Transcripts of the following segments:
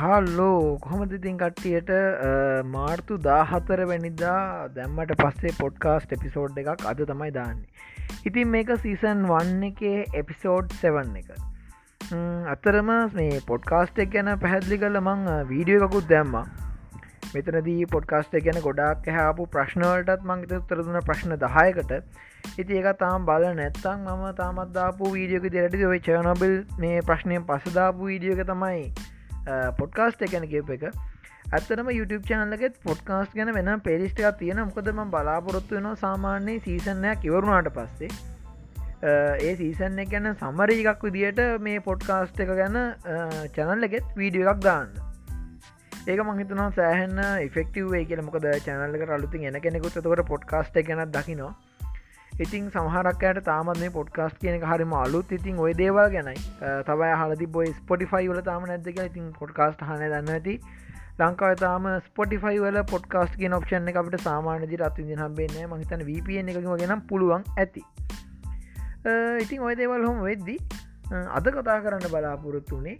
Hello කොහොමද ඉතින් කට්ටියට මාර්තු දාහතර වැනිදා දැම්මට පස්සේ පොඩ්කාස්ට එපිසෝඩ් එකක් අද තමයි දාන්නේ. ඉතින් මේක සීසන් වන්න එක එපිසෝඩ් සෙවන් එක. අතරම මේ පොඩ්කාස්ට එක් ගැන පැහැදිලි කල මං වීඩියෝ එකකුත් දැම්ම. මෙතනදී පොඩ්කාස්ට ගැන ගොඩක් හැපු ප්‍රශ්නවලටත් මංගත උත්තරදුන ප්‍රශ්න දහයකට. ඉති ඒක තාම් බල නැත්තං මම තාමත්දාපු වීඩියෝක දෙරටි ඔයි චනබල් මේ ප්‍රශ්නයෙන් පසදාපු වීඩියෝක තමයි පොඩ්කාස්ට එකැන කියප එක. ඇත්තනම YouTube චානලගෙත් පොඩ්කාස්ට ගැන වෙන පෙරිස්ටක් තියෙන මොකදම බලාපොරොත්තු වෙන සාමාන්‍යයේ සීසනයක් ඉවරුණාට පස්සේ. ඒ සීසන් එක ගැන සමරී එකක් විදිට මේ පොඩ්කාස්ට එක ගැන චැනල් එකෙත් වීඩියෝ එකක් දාන්න. ඒක මහිතනවා සෑහන්න ෆෙක්ටවේ කියල. මොකද චැනල්ලක අලුතින් එන කෙනෙකුත් තකට පොඩ්කාස්ට ගැන දකිනවා. ඉතින් සමහරක්කයට තාමත් මේ පොඩ්කාස්ට කියනක හරිම අලුත්. ඉතින් ඔය දේවල් ගැනයි. තවයි හලදි බොයි ස්පොටිෆයි වල තාම නැදක ඉතින් පොඩ්කාස්ට හන දන්න ඇති ලංකාව තාම ස්පොටිෆයි වල පොඩ්කාස්ට කිය ඔප්ෂන් එක අපට සාමානදි රත්විදි හම්බෙන්නේ මහිතන වපN එක ගෙනම් පුළුවන් ඇති. ඉතින් ඔය දේවල් හොම වෙද්දි අද කතා කරන්න බලාපොරොත්තුනේ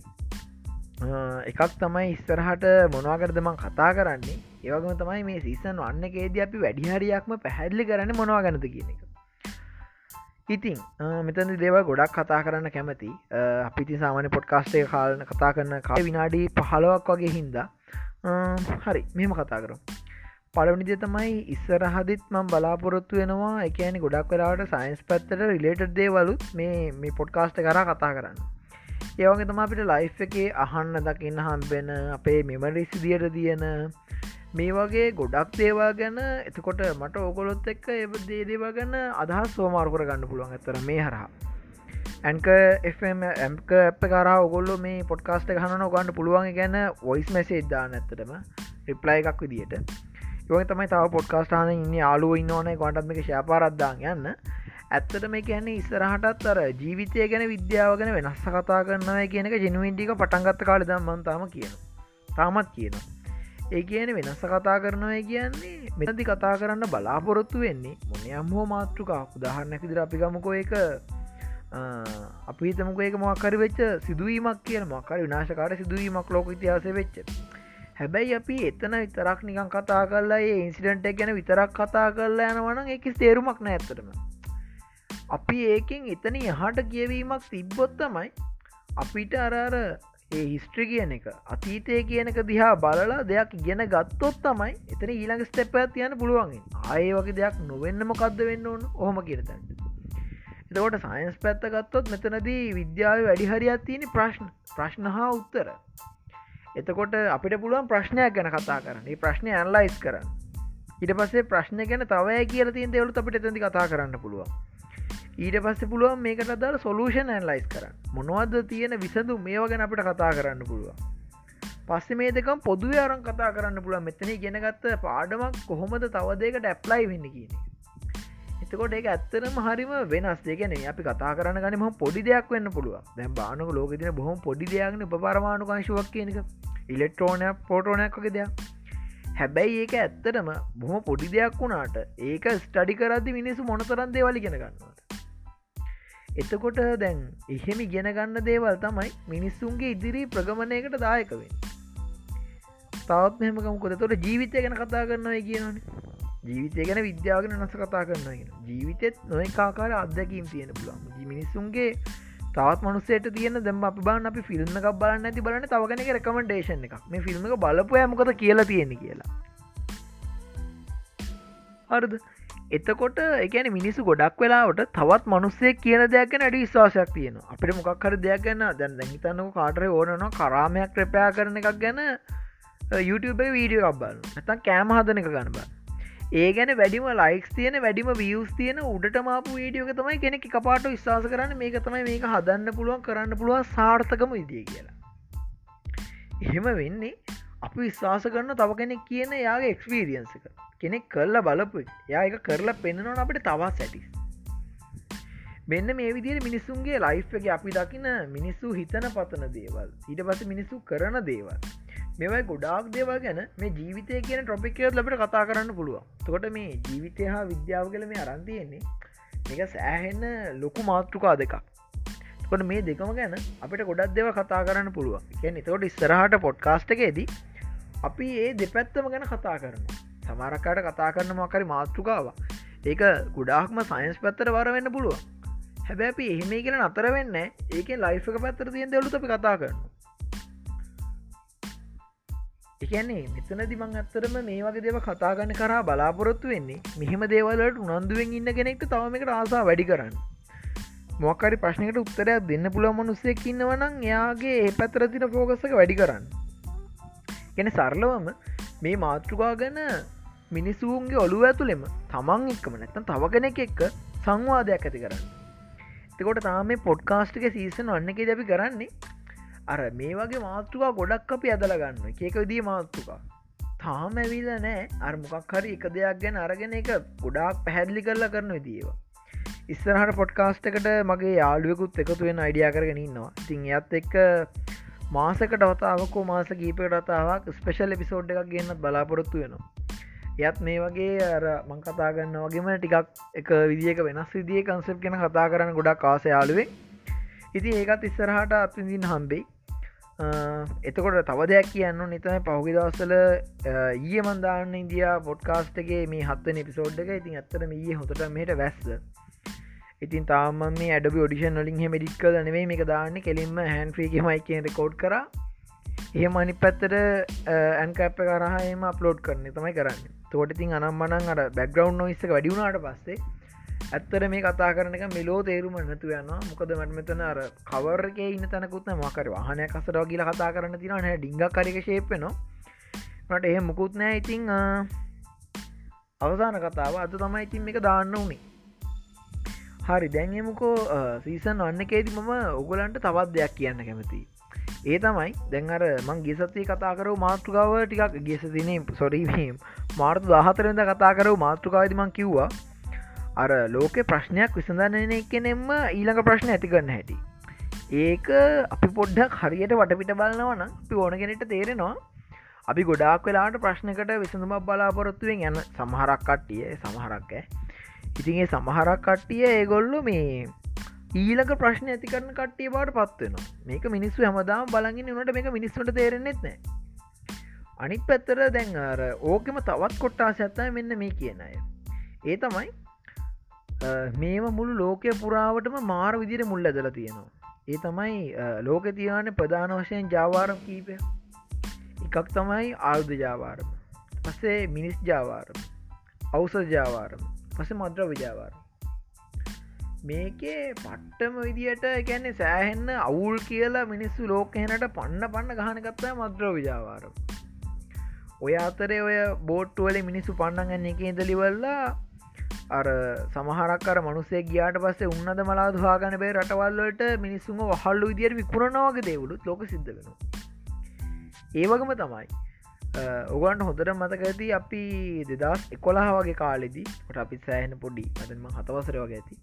එකක් තමයි ඉස්සරහට මොනවාකරදමං කතා කරන්නේ. ඒවගම තමයි මේ සිසන් වන්න එකේද අපි වැඩිහරියක්ම පැහැදිලි කරන්න මොනවා ගනත කියන එක. ඉතින් මෙතන දේව ගොඩක් කතා කරන්න කැමති. අපිති සාමාන්‍ය පොඩ්කාස්ටේ කාලන කතා කරන්න කා විනාඩී පහලවක් වගේ හින්දා හරි මෙම කතා කරු පලවනිදය තමයි ඉස්සරහදිත් මම් බලාපොරොත්තු වෙනවා. එකන ගොඩක් වෙලාට සයින්ස් පැත්තට රිලේටඩ් දේවලුත් මේ මේ පොඩ්කාස්ට කර කතා කරන්න. ඒවගේ තම අපිට ලයිෆ් එකේ අහන්න දකින්න හම්බෙන අපේ මෙමරිසි දියට තියන මේ වගේ ගොඩක් දේවා ගැන එතකොට මට ඕකොලොත් එක්ක ඒ දේදේවා ගැන්න අදහස් සෝමාර්කර ගන්න පුළුවන් ඇතර මේ හරහා. ඇන්ක එම්ක අප කර ඔගොල්ල මේ පොඩ්කාස්ට හන ගන්න පුළුවන්. ගැන වොයිස් මැසේ දාන්න ඇත්තටම රිප්ලයි එකක් විදිට යො තමයි තව පොඩ්කාස්ටාන ඉන්න ආලුව ඉන්න ඕන ගොටත්ම එක ශපාරද්දාන් යන්න. ඇත්තට මේ කියන්නේ ඉස්සරහටත් අර ජීවිතය ගැන විද්‍යාව ගැන වෙනස්ස කතා කරන්නව කියනක ජනුවන්ටික පටන්ගත්ත කාල දම්මන්තාම කියන තාමත් කියනවා. ඒ කියන වෙනස්ස කතා කරනවා කියන්නේ මෙතදි කතා කරන්න බලාපොරොත්තු වෙන්නේ මොනයම් හෝ මාතෘකා උදාහරණැ විදිර අපිගමකෝ එක අපි තමක ඒක මොක්කරි වෙච්ච සිදුවීමක් කියන මක්කර විනාශකාර සිදුවීමක් ලෝක ඉතිහාස වෙච්ච. හැබැයි අපි එතන විතරක් නිකන් කතා කරලා ඒ ඉන්සිඩන්ට ගැන විතරක් කතා කරලා යනවන එක තේරුමක් නෑ ඇතරම අපි ඒකෙන් එතන යහට කියවීමක් තිබ්බොත්තමයි අපිට අරර ඒ හිස්ට්‍රි කියන එක අතීතය කියනක දිහා බලලා දෙයක් ගෙන ගත්තොත් තමයි එතන ඊළඟ ස්ටෙප්පත් තියන පුළුවන්ගේ ආය වගේ දෙයක් නොවෙන්නම කක්ද වෙන්න ඕන? ඕහම කියනතැන්ට එතකොට සයින්ස් පැත්ත ගත්තොත් මෙතනදී විද්‍යාව වැඩිහරියක් තියෙන ප්‍රශ්න. ප්‍රශ්න හා උත්තර. එතකොට අපිට පුළුවන් ප්‍රශ්නයක් ගැන කතා කරන්න. ප්‍රශ්නය ඇන්ලයිස් කරන්න. ඉට පස්සේ ප්‍රශ්න ගැන තවය කියල තින් දෙවලු අපිට තැදි කතා කරන්න පුළුවන්. ඊට පස්ස පුළුවන් මේකට අදාර සොලූෂන් ඇන්ලයිස් කරන්න. මොනවද තියෙන විසඳු මේව ගැන අපට කතා කරන්න පුළුවන්. පස්ස මේ දෙකම් පොදුව අරන් කතා කරන්න පුළුව මෙතන ගෙනගත්ත පාඩමක් කොහොමද තවදේකට ඇප්ලයි වෙන්න කියන එතකොට ඒ ඇත්තරම හරිම වෙනස්. දෙගෙන අපි කතා කරන්න ගනම පොඩි දෙයක් වෙන්න පුළුව දැම් බානක ලෝකතින බොහොම පොඩි දෙයක්න උපරමාණුකාංශුවක් කියනක ඉලෙක්ට්‍රෝනයක් පෝටෝනයක් වගේ දෙයක්. හැබැයි ඒක ඇත්තටම බොහොම පොඩි දෙයක් වුණාට ඒක ස්ටඩි කරදදි මිනිසු මොනතරන්දේ වලි ගෙන ගන්නවට එතකොට දැන් එහෙම ගෙන ගන්න දේවල් තමයි මිනිස්සුන්ගේ ඉදිරි ප්‍රගමණයකට දායකවෙන් තවත් මෙහමකමකොද තොට ජීවිතය ගැන කතා කරන්නයි කියනනේ ජීවිතය ගැන විද්‍යාගෙන නස කතා කරන්න ජීවිතෙත් නොය කාකාර අත්දැකීම් තියෙන පුළන් මිනිස්සුන්ගේ තවත් මනුසේට තියන දෙම අප බාන්න අපි ෆිල්ම් එකක් බලන්න ඇති බලන්න තවගෙන රකමඩේෂන් එකක්. මේ ෆිල්ම් එක බලපු ඇමකොද කියලා තියෙන කියලා. හරද? එතකොට එකන මිනිස්සු ගොඩක් වෙලාවට තවත් මනුස්සේ කියන දෙයක් නැඩ විශවාසයක් තියෙන අපිට මොකක් හර දෙයක් ගැන්න දැන් දැහිතන්නක කාටර ඕනන කරාමයක් ක්‍රපයා කරන එකක් ගැන YouTube වීඩියෝ අබ්බල ඇතන් කෑම හදන එක ගන්න බා ඒ ගැන වැඩිම ලයික්ස් තියෙන වැඩිම වියස් තියෙන උඩට මාපු වීඩියෝක තමයි කෙනෙක් කපාට විශවාස කරන්න මේක තමයි මේක හදන්න පුළුවන් කරන්න පුළුවන් සාර්ථකම විදිිය කියලා. එහෙම වෙන්නේ අපි විශ්වාස කරන්න තව කෙනෙක් කියන යාගේ එක්ස්පීරියන්සක කෙනෙක් කරලා බලපු යා එක කරලා පෙන්න්නනවන අපට තවා සැටි. මෙන්න මේ විදියට මිනිස්සුන්ගේ ලයිෆ් එක අපි දකින මිනිස්සු හිතන පතන දේවල් ඊට පස මිනිස්සු කරන දේවල්. මෙවයි ගොඩාක් දේවල් ගැන මේ ජීවිතය කියන ටොපිකයත් ලබට කතා කරන්න පුළුවන්. තොට මේ ජීවිතය හා විද්‍යාව කළ මේ අරන්තියෙන්නේ එක සෑහෙන්න ලොකු මාතෘකා දෙකක්. කොට මේ දෙකම ගැන අපිට ගොඩක් දෙව කතා කරන්න පුළුවන්. එකැන තකොට ඉස්සරහට පොඩ්කාස්ට එකේදී අපි ඒ දෙපැත්තම ගැන කතා කරන සමරක්කාට කතා කරන මකරි මාතෘකාව ඒක ගොඩාක්ම සයින්ස් පැත්තර වර වෙන්න පුළුවන්. හැබැ අපි එහෙම කියල නතර වෙන්න ඒක ලයිෆක පැත්තර තියෙන් දෙලු අපි කතා කරන්න එකන්නේ මෙතන දිමං අත්තරම මේ වගේ දෙව කතාගන්න කරා බලාපොරොත්තු වෙන්නේ මෙහෙම දේවලට උනන්දුවෙන් ඉන්න කෙනෙක්ට තවමකට ආසා වැඩි කරන්න. මොක්කරි ප්‍රශ්නකට උත්තරයක් දෙන්න පුළුව මනුස්සයක් ඉන්නවනම් එයාගේ ඒ පැතර තින ෆෝගසක වැඩි කරන්න. එන සරලවම මේ මාතෘකා ගැන මිනිසුන්ගේ ඔලු ඇතුළෙම තමන් එක්කම නැත්තන් තව කෙනෙක් එක්ක සංවාදයක් ඇති කරන්න. එතකොට තාම පොඩ්කාස්ටික සීසන වන්න එක දැපි කරන්නේ අර මේ වගේ මාතෘකා ගොඩක් අපි ඇදල ගන්න එකක දී මාතෘකා. තාම ඇවිල නෑ අර්මොකක් හරි එක දෙයක් ගැන අරගෙන එක ගොඩාක් පැහැදිලි කරලා කරන විදිේවා ඉස්සරහට පොඩ්කාස්ට එකට මගේ යාළුවකුත් එකතුවෙන් අයිඩිය කරගෙන ඉන්නවා. තින් එත් එක්ක මාසකට අවතාවකෝ මාස කීපකට අතාවක් ස්පෙශල් එපිසෝඩ් එකක් ගන්නත් බලාපොරොත්තු වෙනවා. යත් මේ වගේ අර මං කතා ගන්න වගේම ටිකක් එක විදිියක වෙනස් විදිිය කන්සප් කෙන කතා කරන්න ගොඩක් කාස යාළුවේ ඉති ඒකත් ඉස්සරහට අත්විඳින් හම්බෙයි. එතකොට තව දෙයක් කියන්න නිතම පහුගි දවස්සල ඊය මන්දාන්න ඉදියා පොඩ්කාස්ටගේ මේ හත්වන එපිසෝඩ් එක. ඉතින් ඇත්තට මේ හොතට මේට වැස්ස. ඉතින් තාම මේ අඩබ ඩිෂන් වලින් හෙම ඩික් කල නෙවේ මේක දාන්න. කෙලින්ම හැන්ෆ්‍රීගේ මයිකෙන් රෙකෝඩ් කර. ඒ මනි පැත්තට ඇන්කප කරහම අප්ලෝඩ් කරන තමයි කරන්න. තෝට ඉතින් අනම් මනන් අර බැග්‍රවන්් නොයිස්ස වැඩිුණාට පස්සේ ඇත්තර මේ කතා කරන එක මෙලෝ තේරුම නැතු යන්න මොකද මට මෙතන අර කවරක ඉන්න තැනකුත් මකර වාහනය කසරව කියලා කතා කරන්න තින හැ ඩිංග කරක ශේපනවා මට එහ මුකුත් නෑ ඉතිං අවසාන කතාව. අද තමයි ඉතින් එක දාන්න වනේ හරි දැන්ගමුකෝ සීසන් වන්න එකේති මම ඔගලන්ට තවත් දෙයක් කියන්න කැමති ඒ තමයි දැන්अර මං ගෙසත්සේ කතා කරව මාතෘකාව ටිකක් ගෙස තිනේ සොරීවීම් මාර්තු දහතරද කතා කරව මාතෘකාවදමං කිව්වා අර ලෝක ප්‍රශ්නයක් විසඳන්නන එකනෙෙම ඊළඟ ප්‍රශ්න ඇතිකරන්න හැටි. ඒක අපි පොඩ්ඩක් හරියට වටපිට බලන්නවන අපි ඕන කෙනෙට තේරෙනවා. අපි ගොඩක් වෙලාට ප්‍රශ්නකට විසඳුමක් බලාපොරොත්තුවෙන් යන සමහරක් කට්ටිය සමහරක් ෑ ඉතින්ගේ සමහරක් කට්ටිය ඒගොල්ලු මේ ඊලක ප්‍රශ්න ඇති කරන කට්ටිය බාට පත්වෙනවා මේක මිනිස්සු හමදාම බලගින් වනට මේක මිනිස්සුට තේරෙන්නෙත් නෑ. අනිත් පැත්තර දැන් අර ඕකෙම තවත් කොට්ටාස ඇත්තයි මෙන්න මේ කියන අය. ඒ තමයි මේම මුළු ලෝකය පුරාවටම මාර විදිර මුල් ඇදල තියෙනවා. ඒ තමයි ලෝක තියාන ප්‍රධාන වශයෙන් ජාවාරම් කීපය එකක් තමයි ආයුධ ජාවාරම. පස්සේ මිනිස් ජාවාරම. අවස ජාවාරම. පස මද්‍ර විජාවාර මේකේ පට්ටම විදියට එකැන්නේ සෑහෙන්න අවුල් කියලා මිනිස්සු ලෝකහෙනට පන්න පන්න ගහනකත්තා මද්‍ර විජාවාර ඔය අතරේ ඔය බෝට්ටුවල මිනිස්සු පන්නගන්න එක ඉදලිවල්ලා අර සමහරක්කර මනුසේ ගියාට පස්සේ උන්නද මලා දවාගන බේ රටවල්ලට මිනිස්සුම වහල්ලු විදිර විකුණනවාගේ දේවලුත් ලෝක සිද්ධ වෙන ඒවගම තමයි ඔගන්ට හොඳට මතක ඇති අපි දෙදස් එකොලා වගේ කාලෙදී ට අපි සෑහන පොඩි අදම හතවසර වගේ ඇති.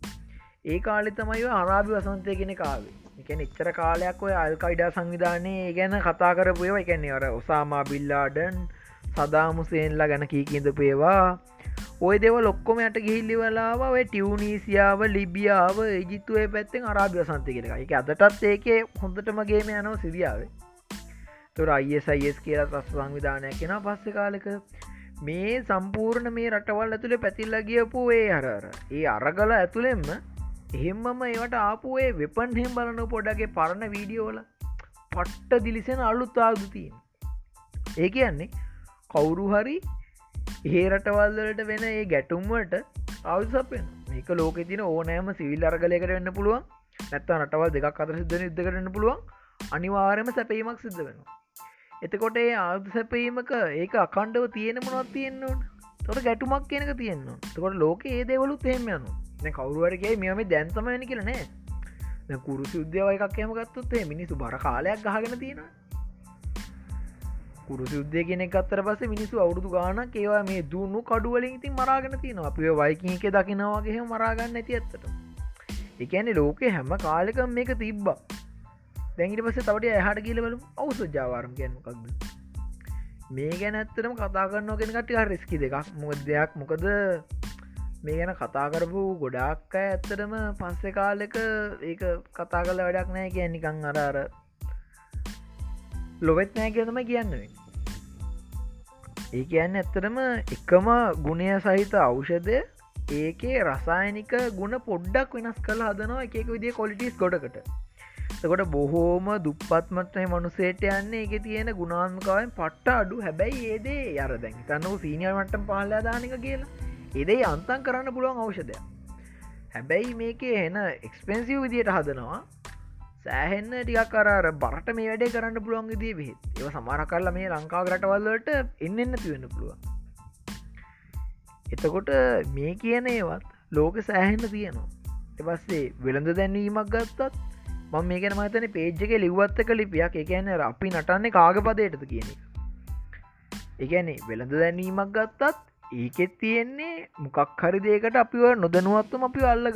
ඒ කාලෙ තමයි අරාභි වසන්තය කෙන කාවේ එකන එච්චර කාලයක් ඔය අල්කයිඩා සංවිධානය ගැන කතා කරපුයව එකන්නේ අර ඔසාමා බිල්ලාඩන් සදාමුසේන්ලා ගැන කීකින්ද පේවා ඔය දෙව ලොක්කොම යට ගිහිල්ලි වෙලාව ඔය ටියවනීසියාව ලිබියාව ඒජිත්තුවේ පැත්තෙන් අරාභි වසන්තය කෙන එක අදටත් ඒකේ හොඳටමගේම යනෝ සිරියාවේ. තුර අයිස් කියලා ප්‍රස් සංවිධානයක් කෙන පස්ස කාලෙක. මේ සම්පූර්ණ මේ රටවල් ඇතුළේ පැතිල්ල ගියපු ඒ අරර ඒ අරගල ඇතුළෙෙම එහෙම්මම ඒවට ආපුේ වෙපන් හෙම් බලන පොඩගේ පරණ වීඩියෝල පට්ට දිලිසෙන අලුත් ආදුතියෙන් ඒ කියන්නේ කවුරු හරි ඒ රටවල්ලට වෙන ඒ ගැටුම්වට අවසපෙන් මේක ලෝක තින ඕනෑම සිවිල් අරගලයකට වෙන්න පුළුවන්. නැත්තා නටවල් දෙකක් අතර සිද්ධන යුද්ධ කරන්න පුළුවන්. අනිවාරම සැපීමක් සිද්ධ වෙනවා. එතකොට ඒ ආයුධ සැපීමක ඒක අකණ්ඩව තියෙන මොනොත් තියෙන්න්නවන් තොට ගැටුමක් කියනක තියෙන්න්න තකොට ලෝක ඒ දෙවලුත් එහෙම යනු කවරුවරගේ මෙම දැන්තමයන කියලනෑ කුරු සුද්‍යාව එකක් යම ගත්තුත් මිනිසු බර කාලයක් ගහගෙන තියෙන කුරු සුද්දය කෙනෙ අත්තර පස මිනිසු අවුදු ගාන ඒවා මේ දුන්නු කඩුවලින් ඉතින් මරාගෙන තියෙන අපේ වයිකින් එක දකිනවාගේ මරාගන්න ඇති ඇත්තට එකන්නේ ලෝකෙ හැම කාලෙකම් මේක තිබ්බා. දැඟට පස තවට ඇහට කියලවලු අවුස ජාවාරම් ගැනමකක්ද මේ ගැන ඇත්තරම කතා කරන්න කෙනකට රිස්කි දෙකක්. මොක දෙයක්? මොකද මේ ගැන කතා කරපු ගොඩක් අය ඇත්තටම පස්සෙ කාලෙක ඒක කතා කල වැඩක් නෑ කිය නිකං අරාර ලොවෙත් නෑ කියනම කියන්නුවෙන් ඒ කියන්න ඇත්තටම එකම ගුණය සහිත ඖෂධය ඒකේ රසායනික ගුණ පොඩ්ඩක් වෙනස් කළ හදනවා එකක විදිිය කොලිටිස් ගොඩකට. තකොට බොහෝම දුප්පත්මටන මනුසේට යන්නේ එක තියෙන ගුණාන්කාවෙන් පට්ට අඩු. හැබැයි ඒදේ අර දැන් තන්නව සීනියර්මටම් පාලදානික කියලා. එදේ අන්තන් කරන්න පුළුවන් ඖෂධය හැබැයි මේක එන එක්ස්පෙන්සිව් විදියට හදනවා. සෑහෙන්න ටිකක් කරර බරට මේ වැඩේ කරන්න පුළුවන් දී බෙත් ඒව සමර කරලා මේ ලංකාව රටවල්ලට එන්න එන්න තිවෙන්න පුළුවන්. එතකොට මේ කියන ඒවත් ලෝක සෑහෙන්න තියෙනවා. එපස්සේ වෙළඳ දැන්වීමක් ගත්තත් මං මේකන මතන පේජ්ජක ලිව්වත්තක ලිපියක්. එකන අපි නටන්නේ කාග පදයටද කියන එක. එකන්නේ වෙළඳ දැන්වීමක් ගත්තත් ඒකෙත් තියෙන්නේ මොකක් හරි දේකට අපිව නොදනුවත්තුම අපි අල්ල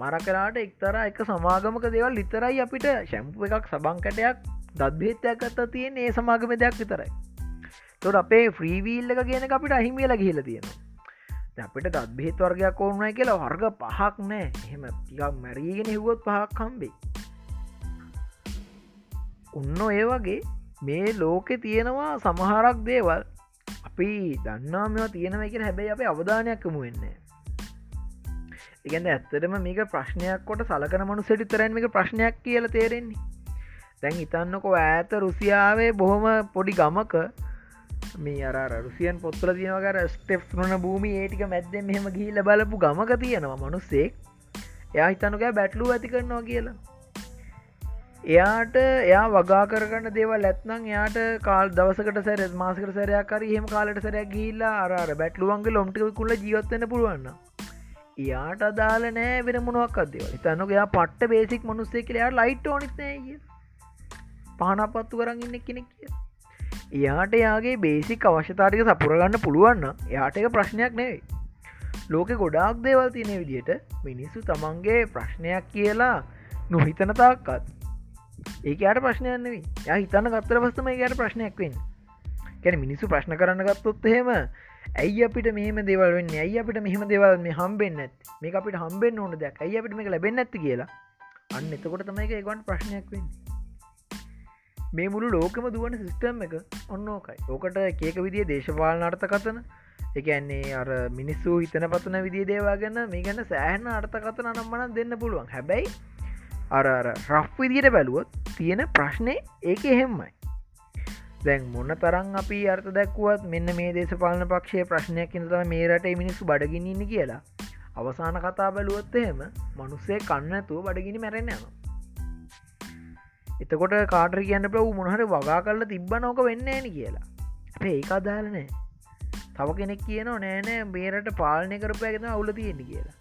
ගන්න සමර කරාට එක්තර එක සමාගමක දේවල් ලිතරයි අපිට ශැම්පු එකක් සබංකටයක් දත්භේතයක් අත්ත තියෙන් ඒ සමාගම දෙයක් විතරයි. තොට අපේ ෆ්‍රීවීල් එක කියන අපිට අහිමියල ගහිල තියෙනවා. අපිට දත් බෙහෙත් වර්ගයක් ඕන්නයි කියලා වර්ග පහක් නෑ. එහෙම ටිකක් මැරීගෙන හිවොත් පහක් කම්බේ උන්න ඒ වගේ මේ ලෝකෙ තියෙනවා සමහරක් දේවල් අපි දන්නා මෙවා තියෙනව එක හැබැයි අප අවධානයක්කම වෙන්න එකද ඇත්තටම මේක ප්‍රශ්නයක් කොට සලකන මනු සෙටි තරන් එක ප්‍රශ්නයක් කියල තේරෙන්නේ. දැන් ඉතන්නකො ඇත රුසියාවේ බොහොම පොඩි ගමක මේ අර රුසියන් පොත්තල තියනකර ස්ටෙප් රුණ භූමි ඒටික මැද්දෙන් මෙහෙම ගිහිල බලපු ගමක තියෙනවා මනුස්සෙක් එයා හිතනුකෑ බැට්ලු ඇති කරනවා කියලා. එයාට එයා වගා කරගන්න දේවල් ඇත්නම් එයාට කාල් දවසකට සැර මාසකට සැරයක් කර හෙම කාලට සැරයක් ගිල්ලා අර බැට්ලුවන්ගේ ලොම්ටික කුල්ල ජීවත්වන්න පුළුවන්න එයාට අදාල නෑ වෙන මොනවක් අදේව තන්නක එයා පට්ට බේසික් මනුස්සේ කියලයා ලයිට් ඕනිත්නෑ පහනපත්තු කරන්න ඉන්න කෙනෙක් කිය එයාට එයාගේ බේසික් අවශ්‍යතාටික සපුරගන්න පුළුවන්න එයාට එක ප්‍රශ්නයක් නෙවෙයි. ලෝක ගොඩාක් දේවල් තියනෙ විදියට මිනිස්සු තමන්ගේ ප්‍රශ්නයක් කියලා නොහිතන තාක්කත් ඒකට ප්‍රශ්නයන්නවී ය හිතන්න ගත්තර පස්සම ඒකට ප්‍රශ්නයක් වෙන් කැන මිනිස්සු ප්‍රශ්න කරන්න ගත්තොත් එහෙම ඇයි අපිට මෙහම දෙවල් ඇයි අපිට මෙහම දෙවල් මේ හම්බෙන් ඇත් මේ අපිට හම්බෙන් ඕන දෙයක්. ඇයි අපිට මේ ලැබෙන් ඇති කියලා? අන්න එතකොට තමයි එක ඒගොන්ට ප්‍රශ්නයක් වෙන්න. මේ මුළු ලෝකම දුවන සිිස්ටම් එක ඔන්නෝකයි ඕකට කියක විදිිය දේශපාලන අර්ථකතන එකන්නේ අර මිනිස්සු හිතන පතන විදි දේවා ගැන්න මේ ගැන සෑහන අර්ථකතන නම්මන දෙන්න පුළුවන්. හැබැයි අර රෆ් විදියට බැලුවොත් තියෙන ප්‍රශ්නය ඒක එහෙම්මයි දැන් මොන්න තරන් අපි අර්ථ දැක්වත් මෙන්න මේ දේශපාලන පක්ෂය ප්‍රශ්නයක් ඉඳතම මේ රට මිනිස්සු බඩගිනින්න කියලා. අවසාන කතා බැලුවොත් එහෙම මනුස්සේ කන්නතුව බඩගිනි මැරෙන යන එතකොට කාටර කියන්න ප්‍රව් මොහට වගා කරල තිබ්බ නෝක වෙන්න ඇන කියලා. අපේ ඒක අදාලනෑ තව කෙනෙක් කියනවා නෑනෑ මේරට පාලනය කරපයගෙන අවුල තියෙන්නේ කියලා.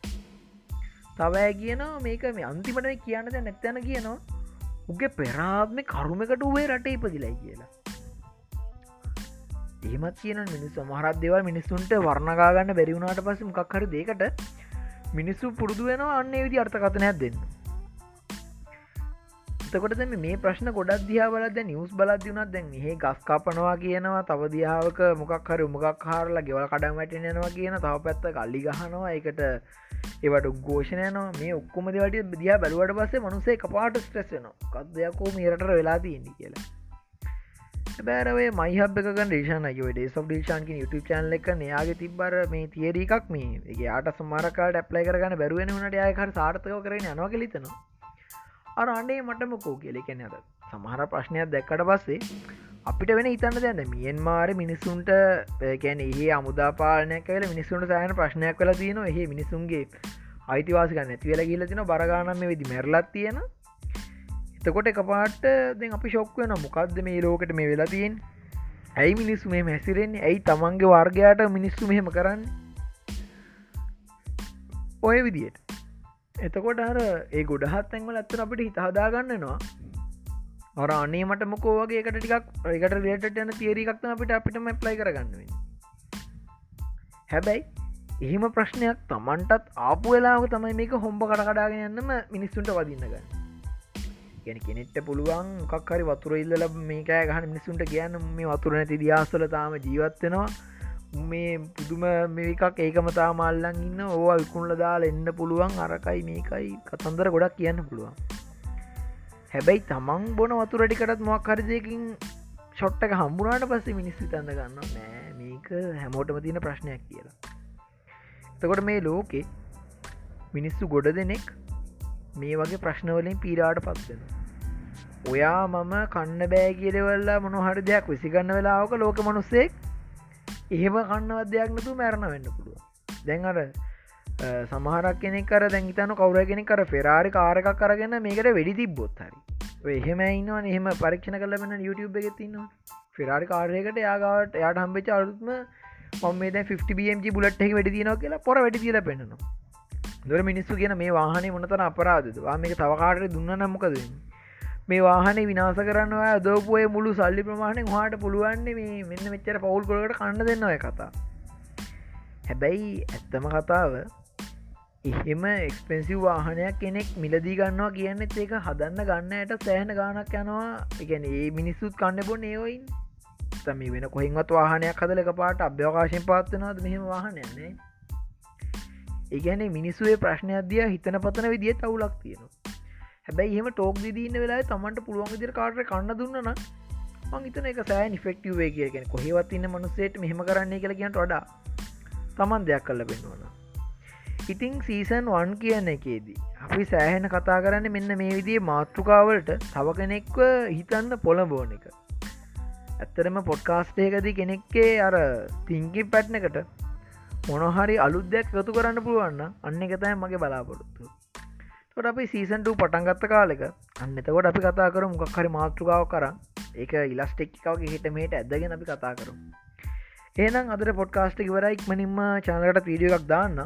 තවෑ කියනවා මේක මේ අන්තිමට කියන්නද නැත්තැන කියනවා උගේ පෙරාත්ම කරුමකට උවේ රට ඉපදිලයි කියලා. ඒමත් කියන මිනිස් සමහරත් දෙවල් මිනිස්සුන්ට වර්ණගාගන්න බැරිවුණට පස මොක්හර දෙකට මිනිස්සු පුරුදු වෙනවා අන්නේ විදි අර්ථකතනයක් දෙන්න. එතකොට මේ ප්‍රශ්න ගොඩක් දිහා බලද නිවස් බලද වුණත් දැන් ඒ ගස් කාපනවා කියනවා තව දිහාාවක මොකක් හරි මොකක් කාරලා ගෙවල් කඩම් වැටෙනවා කියන තව පැත්ත කල්ලි ගහනවා එකට ඒවට ගෝෂණයනවා මේ ඔක්කොම දෙවට දිිය බැලුවට පස්සේ මනුසේ කපාට ස්ට්‍රෙස්නවා කත්දයක්කෝ මේරට වෙලා තියන්නේ කියලා. බෑරවේ මයිහබ ේෂන ේ සබ ේෂන්ක YouTube චන්ල එක නයාගේ තිබ්බර මේ තියරීකක් මේ. ඒ අට සමාරකාට ඇප්ලයි කරගන්න බැරුවෙන වනට යකර සාර්ථක කරන යනවා කලිතනවා අර අන්ඩේ මටමකෝ කියලෙකෙන අද සමහර ප්‍රශ්නයක් දැක්කට පස්සේ අපිට වෙන ඉතන්න දැන්න මියෙන් මාර මිනිස්සුන්ට ගැන ඒ අමුදාපාලනයක් කල මිනිස්සුන්ට සෑන ප්‍රශ්නයක් කල තියන එහ මිනිසුන්ගේ අයිතිවාසික නැති වෙල කියල තින බරගානම විදි මැරලත් තියෙන එතකොට එක පාට දෙ අපි ශොක් වෙන මොකක්ද මේ ලෝකට මේ වෙලා තියෙන් ඇයි මිනිස්සු මේ මැසිරෙන්නේ ඇයි තමන්ගේ වර්ගයාට මිනිස්සු මෙහෙම කරන්න? ඔය විදියට. එතකොට අර ඒ ගොඩහත් ඇන්වල ඇත්තන අපිට හිතහදාගන්නනවා අර අනේ මට මොකෝවගේ එකට ටිකක් ඒකට රේට යන තේරීකක්න අපිට අපිටම ප්ලයි කරගන්නුවෙන් හැබැයි එහෙම ප්‍රශ්නයක් තමන්ටත් ආපු වෙලාව තමයි මේක හොම්බ කටකඩාගෙන යන්නම මිනිස්සුන්ට වදින්න ගන්න. ගැන කෙනෙට්ට පුළුවන් කක්හරි වතුර ඉල්ල මේකෑ ගහන මිනිසුන්ට කියන්න මේ වතුර නැති දියාස්වල තාම ජීවත්වෙනවා මේ පුදුම මේකක් ඒකමතා මල්ලන් ඉන්න ඕ විකුණල දාල එන්න පුළුවන්. අරකයි මේකයි කතන්දර ගොඩක් කියන්න පුළුවන්. හැබැයි තමන් බොන වතුරටිකටත් මොක් හරිදයකින් ෂොට්ටක හම්බුනාට පස්සේ මිනිස්සු තඳ ගන්න නෑ මේක හැමෝටම තියෙන ප්‍රශ්නයක් කියලා. එතකොට මේ ලෝකෙ මිනිස්සු ගොඩ දෙනෙක් මේ වගේ ප්‍රශ්නවලින් පීරාට පත්වෙන ඔයා මම කන්න බෑ කියලවෙල්ලා මොනහට දෙයක් විසිගන්න වෙලාවක ලෝක මනුස්සෙක් එහෙම කන්නවත් දෙයක් නතු මැරණ වෙන්න පුළුව දැන් අර සමහරක් කෙනෙක් කර දැන්හිතන කවර කෙනෙ කර ෆෙරාරි කාරකක් කරගෙන මේකට වැඩි තිබ්බොත් හරි. එහෙම ඉන්නවා එහෙම පරීක්ෂණ කලබෙන YouTube එක තින්නවා ෆෙරාරි කාරයකට යාගාවට යාට හම්බෙච අලුත්ම මොම මේ 50බMG බුලට් එක වැඩි තියනවා කියලා පොර වැඩි තිල පෙන්නවා දොර මිනිස්සු කියන මේ වාහනේ මොනතන අපරාධවා මේක තවකාට දුන්න නම්මකද මේ වාහනේ විනාස කරන්නවා දෝපුය මුළු සල්ලි ප්‍රමාණය හට පුළුවන්නේ මේ මෙන්න මෙච්චර පවුල් කොලට කන්න දෙන්නව කතා. හැබැයි ඇත්තම කතාව එහෙම එක්ස්පෙන්සිව් වාහනයක් කෙනෙක් මිලදී ගන්නවා කියන්නෙත් ඒක හදන්න ගන්නයට සෑහන ගානක් යනවා. එකන ඒ මිනිස්සුත් කන්න බොන්න ඒවයින් තම වෙන කොහින්වත් වාහනයක් හදල එක පාට අභ්‍යවකාශයෙන් පාත්වනවාද මෙහෙම වාහනයන්නේ ඒගැන මිනිස්සුවේ ප්‍රශ්නයක් දිය හිතන පතන විදිිය තවුලක් තියෙනවා. හැබැයි එහෙම ටෝක් දිදීන්න වෙලා තමන්ට පුළුවන් විදිර කාටර කන්න දුන්නන මං හිතන එක සෑ නිෆෙක්ටවේ කියෙන කොහෙවත් ඉන්න මනුසේට මෙහෙම කරන්නේ කියලා කියන්නට වඩා තමන් දෙයක් කල්ල පෙන්වනවා ඉතිං සීසන් වන් කියන එකේදී අපි සෑහෙන කතා කරන්න මෙන්න මේ විදිේ මාතෘකාවලට තව කෙනෙක්ව හිතන්න පොළඹෝන එක. ඇත්තරම පොඩ්කාස්ටේකදී කෙනෙක්කේ අර තිංකි පැට්නකට මොනහරි අලුද්දයක් ගතු කරන්න පුළුවන්න අන්න එකතයි මගේ බලාපොරොත්තු. තොට අපි සීසන්ට පටන්ගත්ත කාලෙක අන්න එතකොට අපි කතා කර මොකක් හරි මාතෘකාව කර ඒක ඉලස්ටෙක්කාවගේ හිට මේට ඇදගෙන අපි කතා කරු ඒනම් අදර පොඩ්කාස්ටික වරයික් මනින්ම චානලට වීඩිය එකක් දාන්න.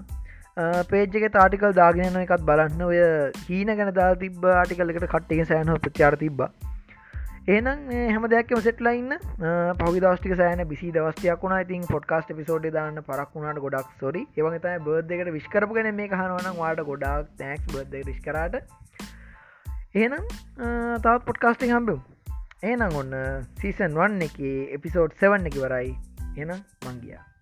පේජ්ක තාටිකල් දාගෙන එකත් බලන්න. ඔය හීන ගැන දා තිබ ආටිකලකට කට්ටික සෑන ප්‍රචාර තිබ්බ. ඒනම් හැම දෙයක්ම සෙට්ලයින්න පවිදස්ටික සෑන බිසි දවස්ටයක් වුණ. ඉතින් පොඩ්කාස්ට පිසෝඩ් දාන්න පරක් වුණට ගොඩක් සොරි ඒවගතයි බර්ධකට විස්කරපු ගැන මේ හනවන වාට ගොඩක් තැක්ස් බර්ධ රිස්කරට ඒනම් තවත් පොඩ්කාස්ටි හම්බම්. ඒනම් ඔන්න සීසන් වන්න එක එපිසෝඩ් සෙවන්න එක වරයි එන මංගියා